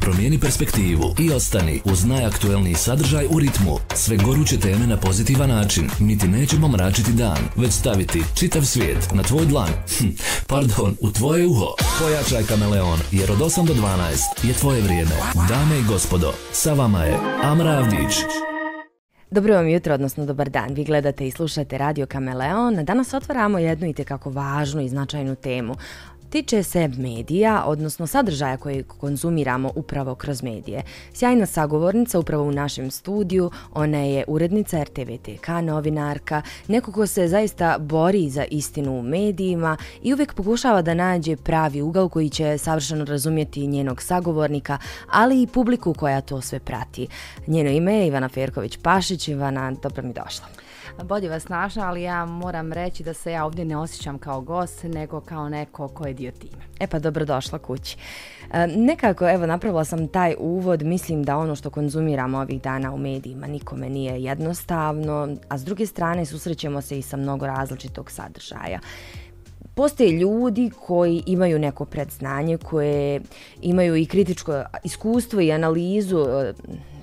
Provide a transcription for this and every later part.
Promijeni perspektivu i ostani uz najaktuelniji sadržaj u ritmu. Sve goruće teme na pozitivan način. Mi ti nećemo mračiti dan, već staviti čitav svijet na tvoj dlan. Hm, pardon, u tvoje uho. Pojačaj kameleon, jer od 8 do 12 je tvoje vrijeme. Dame i gospodo, sa vama je Amra Avdić. Dobro vam jutro, odnosno dobar dan. Vi gledate i slušate Radio Kameleon. Danas otvaramo jednu i tekako važnu i značajnu temu tiče se medija, odnosno sadržaja koje konzumiramo upravo kroz medije. Sjajna sagovornica upravo u našem studiju, ona je urednica RTVTK, novinarka, neko ko se zaista bori za istinu u medijima i uvijek pokušava da nađe pravi ugao koji će savršeno razumjeti njenog sagovornika, ali i publiku koja to sve prati. Njeno ime je Ivana Ferković-Pašić. Ivana, dobro mi došla bolje vas našla, ali ja moram reći da se ja ovdje ne osjećam kao gost, nego kao neko ko je dio tima. E pa dobrodošla kući. E, nekako, evo, napravila sam taj uvod, mislim da ono što konzumiramo ovih dana u medijima nikome nije jednostavno, a s druge strane susrećemo se i sa mnogo različitog sadržaja. Postoje ljudi koji imaju neko predznanje, koje imaju i kritičko iskustvo i analizu e,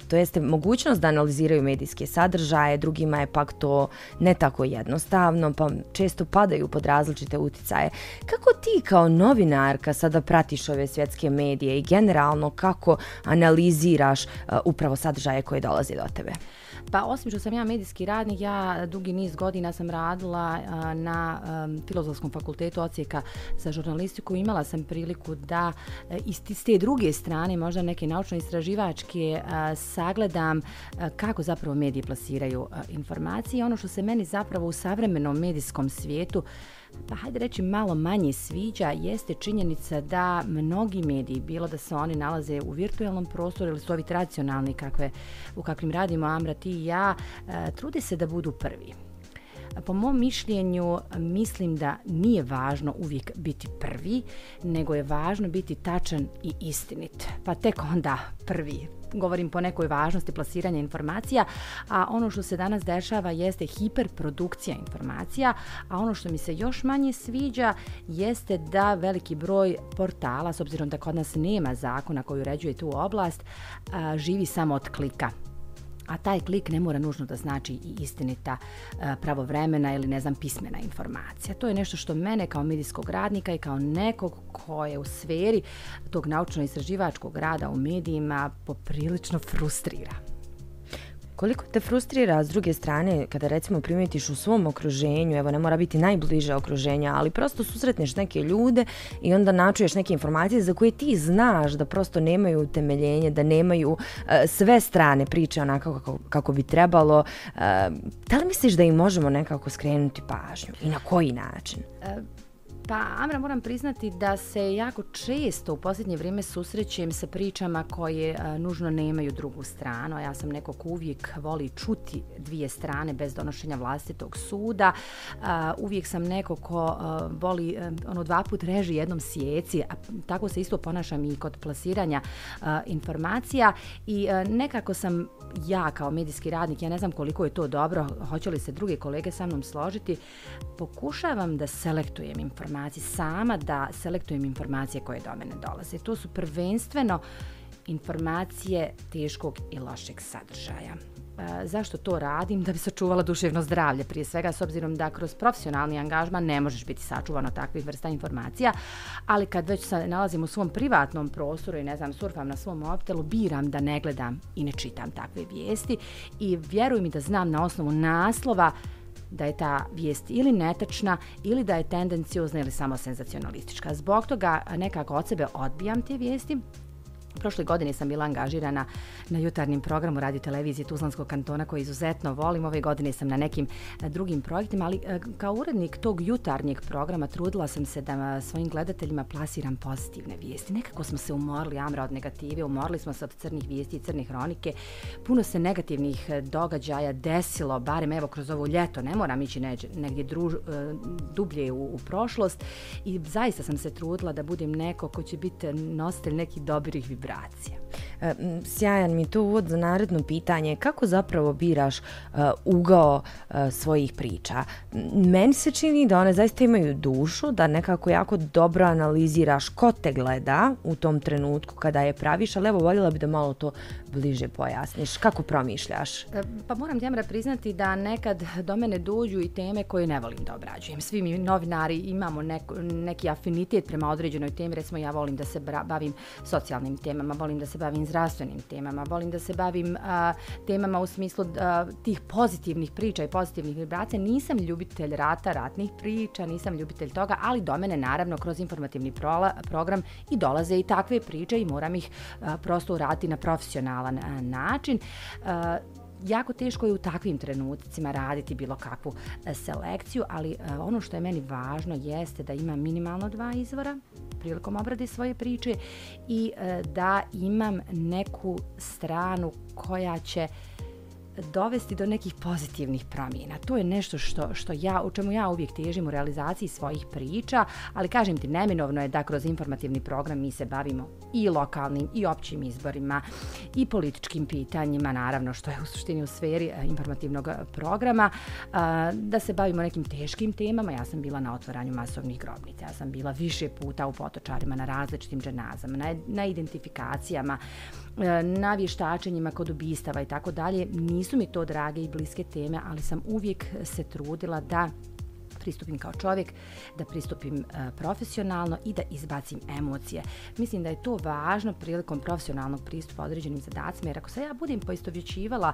to jeste mogućnost da analiziraju medijske sadržaje, drugima je pak to ne tako jednostavno, pa često padaju pod različite uticaje. Kako ti kao novinarka sada pratiš ove svjetske medije i generalno kako analiziraš uh, upravo sadržaje koje dolaze do tebe? Pa osim što sam ja medijski radnik, ja dugi niz godina sam radila na Filozofskom fakultetu ocijeka za žurnalistiku. Imala sam priliku da e, iz te druge strane, možda neke naučno-istraživačke, e, sagledam e, kako zapravo mediji plasiraju e, informacije. Ono što se meni zapravo u savremenom medijskom svijetu pa hajde reći malo manje sviđa, jeste činjenica da mnogi mediji, bilo da se oni nalaze u virtualnom prostoru ili su ovi tradicionalni kakve, u kakvim radimo Amra, ti i ja, e, trude se da budu prvi. Po mom mišljenju, mislim da nije važno uvijek biti prvi, nego je važno biti tačan i istinit. Pa tek onda prvi, govorim po nekoj važnosti plasiranja informacija, a ono što se danas dešava jeste hiperprodukcija informacija, a ono što mi se još manje sviđa jeste da veliki broj portala, s obzirom da kod nas nema zakona koji uređuje tu oblast, živi samo od klika a taj klik ne mora nužno da znači i istinita e, pravovremena ili ne znam pismena informacija. To je nešto što mene kao medijskog radnika i kao nekog ko je u sferi tog naučno-istraživačkog rada u medijima poprilično frustrira. Koliko te frustrira s druge strane kada recimo primetiš u svom okruženju, evo ne mora biti najbliže okruženja, ali prosto susretneš neke ljude i onda načuješ neke informacije za koje ti znaš da prosto nemaju utemeljenje, da nemaju uh, sve strane priče onako kako, kako bi trebalo. Uh, da li misliš da im možemo nekako skrenuti pažnju i na koji način? Uh, Pa, Amra, moram priznati da se jako često u posljednje vrijeme susrećem sa pričama koje a, nužno nemaju drugu stranu. Ja sam neko ko uvijek voli čuti dvije strane bez donošenja vlastitog suda. A, uvijek sam neko ko a, voli a, ono dva put reži jednom sjeci, a tako se isto ponašam i kod plasiranja a, informacija. I a, nekako sam ja kao medijski radnik, ja ne znam koliko je to dobro, hoće li se druge kolege sa mnom složiti, pokušavam da selektujem informacije, sama da selektujem informacije koje do mene dolaze. To su prvenstveno informacije teškog i lošeg sadržaja. E, zašto to radim? Da bi sačuvala duševno zdravlje prije svega, s obzirom da kroz profesionalni angažman ne možeš biti sačuvano takvih vrsta informacija, ali kad već se nalazim u svom privatnom prostoru i ne znam, surfam na svom optelu, biram da ne gledam i ne čitam takve vijesti i vjeruj mi da znam na osnovu naslova da je ta vijest ili netačna ili da je tendenciozna ili samo senzacionalistička. Zbog toga nekako od sebe odbijam te vijesti, Prošle godine sam bila angažirana na jutarnjem programu radio televizije Tuzlanskog kantona koji izuzetno volim. Ove godine sam na nekim e, drugim projektima, ali e, kao urednik tog jutarnjeg programa trudila sam se da e, svojim gledateljima plasiram pozitivne vijesti. Nekako smo se umorili, Amra, od negative, umorili smo se od crnih vijesti i crnih hronike. Puno se negativnih događaja desilo, barem evo kroz ovo ljeto, ne moram ići negdje druž, dublje u, u prošlost. I zaista sam se trudila da budem neko ko će biti nositelj nekih dobrih vibracija vibracija. Mm, sjajan mi je to uvod za naredno pitanje. Kako zapravo biraš uh, ugao uh, svojih priča? Mm, meni se čini da one zaista imaju dušu, da nekako jako dobro analiziraš ko te gleda u tom trenutku kada je praviš, ali evo voljela bi da malo to bliže pojasniš. Kako promišljaš? E, pa moram Djemra priznati da nekad do mene dođu i teme koje ne volim da obrađujem. Svi mi novinari imamo neko, neki afinitet prema određenoj temi. Recimo ja volim da se bavim socijalnim temama, volim da se bavim zdravstvenim temama, volim da se bavim a, temama u smislu a, tih pozitivnih priča i pozitivnih vibracija. Nisam ljubitelj rata, ratnih priča, nisam ljubitelj toga, ali do mene naravno kroz informativni prola, program i dolaze i takve priče i moram ih a, prosto urati na profesionalan a, način. A, jako teško je u takvim trenucima raditi bilo kakvu selekciju, ali ono što je meni važno jeste da ima minimalno dva izvora prilikom obrade svoje priče i e, da imam neku stranu koja će dovesti do nekih pozitivnih promjena. To je nešto što, što ja, u čemu ja uvijek težim u realizaciji svojih priča, ali kažem ti, neminovno je da kroz informativni program mi se bavimo i lokalnim i općim izborima i političkim pitanjima, naravno što je u suštini u sferi e, informativnog e, programa, da se bavimo nekim teškim temama. Ja sam bila na otvaranju masovnih grobnica, ja sam bila više puta u potočarima na različitim dženazama, na, na identifikacijama, E, na vještačenjima kod ubistava i tako dalje. Nisu mi to drage i bliske teme, ali sam uvijek se trudila da pristupim kao čovjek, da pristupim e, profesionalno i da izbacim emocije. Mislim da je to važno prilikom profesionalnog pristupa određenim zadacima, jer ako se ja budem poistovjećivala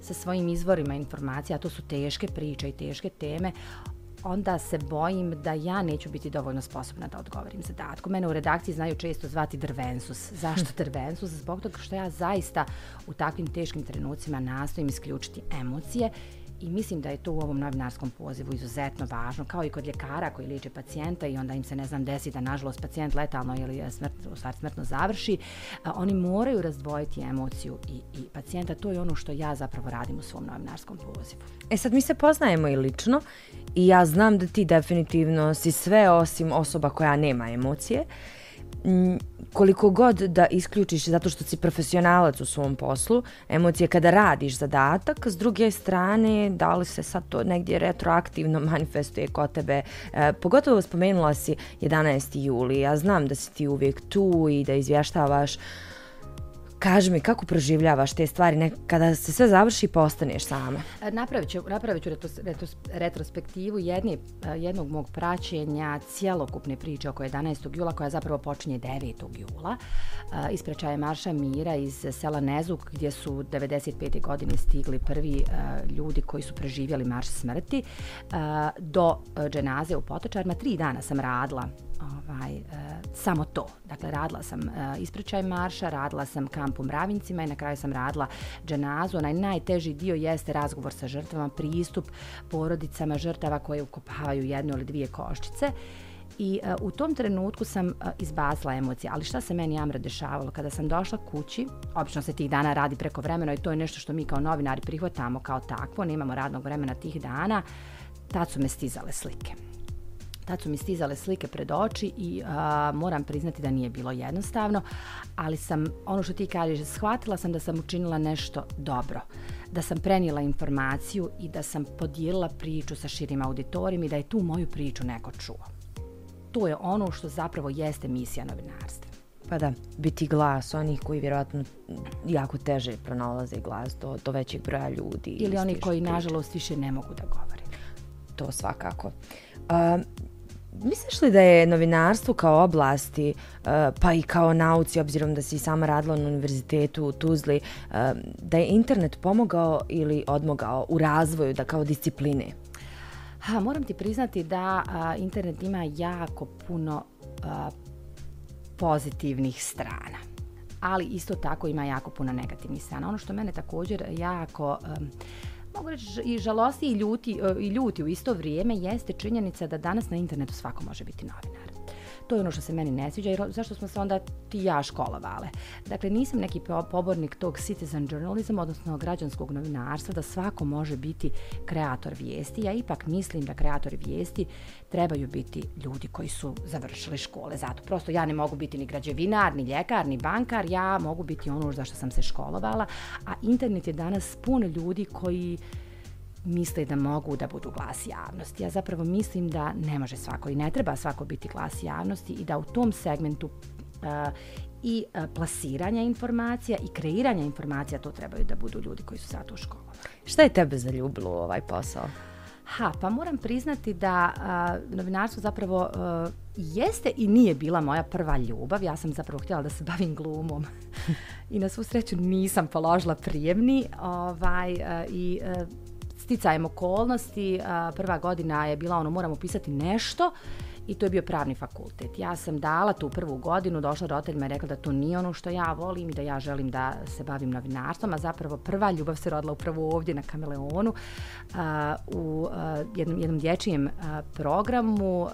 sa svojim izvorima informacija, a to su teške priče i teške teme, onda se bojim da ja neću biti dovoljno sposobna da odgovorim zadatku. Mene u redakciji znaju često zvati drvensus. Zašto drvensus? Zbog toga što ja zaista u takvim teškim trenucima nastojim isključiti emocije I mislim da je to u ovom novinarskom pozivu izuzetno važno, kao i kod ljekara koji liče pacijenta i onda im se, ne znam, desi da, nažalost, pacijent letalno ili smrt, u stvari smrtno završi, a, oni moraju razdvojiti emociju i, i pacijenta. To je ono što ja zapravo radim u svom novinarskom pozivu. E sad, mi se poznajemo i lično i ja znam da ti definitivno si sve osim osoba koja nema emocije. Uh, koliko god da isključiš zato što si profesionalac u svom poslu, emocije kada radiš zadatak, s druge strane, da li se sad to negdje retroaktivno manifestuje kod tebe, e, pogotovo spomenula si 11. juli, ja znam da si ti uvijek tu i da izvještavaš Kaži mi, kako proživljavaš te stvari ne, kada se sve završi i postaneš sama? E, napravit ću, napravit ću retos, retos, retrospektivu jedni, e, jednog mog praćenja cijelokupne priče oko 11. jula koja zapravo počinje 9. jula. E, Isprečaje Marša Mira iz sela Nezuk gdje su 95. godine stigli prvi ljudi koji su preživjeli marš smrti do dženaze u Potočarima. Tri dana sam radila ovaj, e, samo to. Dakle, radila sam e, ispričaj marša, radila sam kamp u Mravincima i na kraju sam radila dženazu. Onaj najteži dio jeste razgovor sa žrtvama, pristup porodicama žrtava koje ukopavaju jednu ili dvije koščice. I uh, u tom trenutku sam uh, izbacila emocije. Ali šta se meni Amra dešavalo? Kada sam došla kući, obično se tih dana radi preko vremena i to je nešto što mi kao novinari prihvatamo kao takvo, nemamo radnog vremena tih dana, tad su me stizale slike tad su mi stizale slike pred oči i a, moram priznati da nije bilo jednostavno, ali sam, ono što ti kažeš, shvatila sam da sam učinila nešto dobro, da sam prenijela informaciju i da sam podijelila priču sa širim auditorijom i da je tu moju priču neko čuo. To je ono što zapravo jeste misija novinarstva. Pa da, biti glas onih koji vjerojatno jako teže pronalaze glas do, do većeg broja ljudi. Ili oni koji, nažalost, više ne mogu da govore. To svakako. Uh, Misliš li da je novinarstvo kao oblasti, eh, pa i kao nauci, obzirom da si sama radila na univerzitetu u Tuzli, eh, da je internet pomogao ili odmogao u razvoju da kao discipline? Ha, moram ti priznati da a, internet ima jako puno a, pozitivnih strana. Ali isto tako ima jako puno negativnih strana. Ono što mene također jako... A, mogu reći i žalosti i ljuti, e, i ljuti u isto vrijeme jeste činjenica da danas na internetu svako može biti novinar. To je ono što se meni ne sviđa, jer zašto smo se onda ti ja školovale? Dakle, nisam neki pobornik tog citizen journalism, odnosno građanskog novinarstva, da svako može biti kreator vijesti. Ja ipak mislim da kreatori vijesti trebaju biti ljudi koji su završili škole. Zato prosto ja ne mogu biti ni građevinar, ni ljekar, ni bankar, ja mogu biti ono za što sam se školovala, a internet je danas pun ljudi koji misle da mogu da budu glas javnosti. Ja zapravo mislim da ne može svako i ne treba svako biti glas javnosti i da u tom segmentu uh, i uh, plasiranja informacija i kreiranja informacija to trebaju da budu ljudi koji su sad u školu. Šta je tebe zaljubilo u ovaj posao? Ha, pa moram priznati da uh, novinarstvo zapravo uh, jeste i nije bila moja prva ljubav. Ja sam zapravo htjela da se bavim glumom. I na svu sreću nisam položila prijemni. Ovaj, uh, I uh, sticajem okolnosti, prva godina je bila ono, moramo pisati nešto i to je bio pravni fakultet. Ja sam dala tu prvu godinu, došla roditeljima i rekla da to nije ono što ja volim i da ja želim da se bavim novinarstvom, a zapravo prva ljubav se rodila upravo ovdje na Kameleonu u jednom, jednom dječijem programu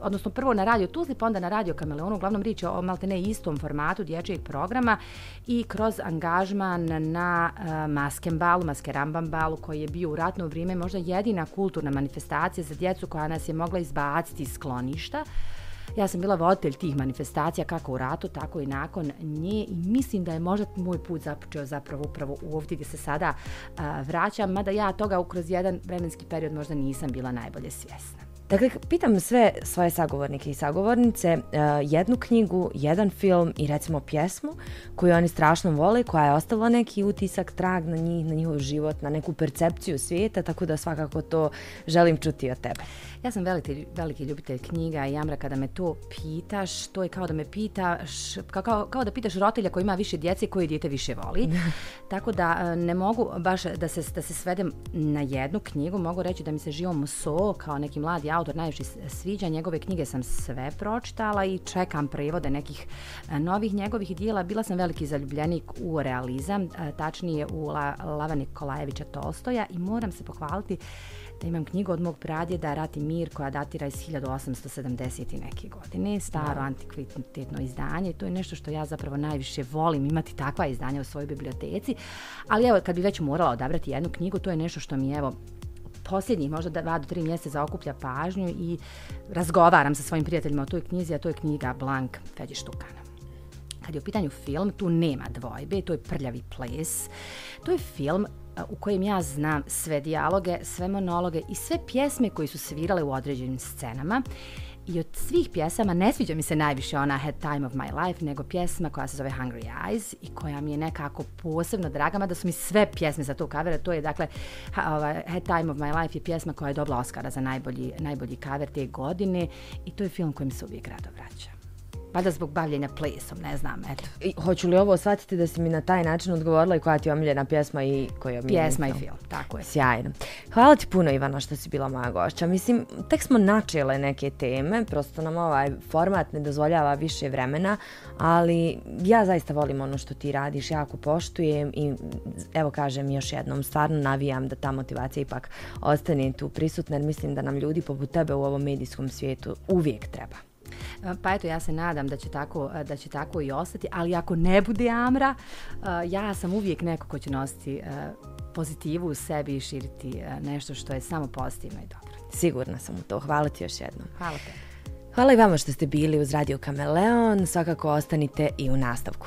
odnosno prvo na radio Tuzli, pa onda na radio Kameleonu, uglavnom riječ je o maltene istom formatu dječjeg programa i kroz angažman na e, uh, Maskembalu, Maskerambambalu, koji je bio u ratno vrijeme možda jedina kulturna manifestacija za djecu koja nas je mogla izbaciti iz skloništa. Ja sam bila voditelj tih manifestacija kako u ratu, tako i nakon nje i mislim da je možda moj put započeo zapravo upravo ovdje gdje se sada uh, vraćam, mada ja toga kroz jedan vremenski period možda nisam bila najbolje svjesna. Dakle, pitam sve svoje sagovornike i sagovornice uh, jednu knjigu, jedan film i recimo pjesmu koju oni strašno vole, koja je ostavila neki utisak, trag na njih, na njihov život, na neku percepciju svijeta, tako da svakako to želim čuti od tebe. Ja sam veliki, veliki ljubitelj knjiga i Amra, kada me to pitaš, to je kao da me pitaš, kao, kao da pitaš roditelja koji ima više djece i koji dijete više voli. tako da e, ne mogu baš da se, da se svedem na jednu knjigu, mogu reći da mi se Živo Muso kao neki mladi autor najviše sviđa. Njegove knjige sam sve pročitala i čekam prevode nekih e, novih njegovih dijela. Bila sam veliki zaljubljenik u realizam, e, tačnije u La, Lava Nikolajevića Tolstoja i moram se pohvaliti da imam knjigu od mog pradjeda Rat i mir koja datira iz 1870. neke godine, staro ja. antikvitetno izdanje to je nešto što ja zapravo najviše volim imati takva izdanja u svojoj biblioteci, ali evo kad bi već morala odabrati jednu knjigu, to je nešto što mi evo posljednjih možda dva do tri mjeseca zaokuplja pažnju i razgovaram sa svojim prijateljima o toj knjizi, a to je knjiga Blank Feđi Štukana. Kad je u pitanju film, tu nema dvojbe, to je prljavi ples. To je film u kojem ja znam sve dijaloge, sve monologe i sve pjesme koji su svirale u određenim scenama. I od svih pjesama ne sviđa mi se najviše ona Had Time of My Life, nego pjesma koja se zove Hungry Eyes i koja mi je nekako posebno draga, mada su mi sve pjesme za to kavere. To je, dakle, Had ovaj, Time of My Life je pjesma koja je dobila Oscara za najbolji, najbolji kaver te godine i to je film kojim se uvijek rado vraća valjda zbog bavljenja plesom, ne znam, eto. I, hoću li ovo shvatiti da si mi na taj način odgovorila i koja ti je omiljena pjesma i koja je omiljena Pjesma film. i film, tako je. Sjajno. Hvala ti puno Ivana što si bila moja gošća. Mislim, tek smo načele neke teme, prosto nam ovaj format ne dozvoljava više vremena, ali ja zaista volim ono što ti radiš, jako poštujem i evo kažem još jednom, stvarno navijam da ta motivacija ipak ostane tu prisutna, jer mislim da nam ljudi poput tebe u ovom medijskom svijetu uvijek treba. Pa eto, ja se nadam da će tako, da će tako i ostati, ali ako ne bude Amra, ja sam uvijek neko ko će nositi pozitivu u sebi i širiti nešto što je samo pozitivno i dobro. Sigurna sam u to. Hvala ti još jednom. Hvala te. Hvala i vama što ste bili uz Radio Kameleon. Svakako ostanite i u nastavku.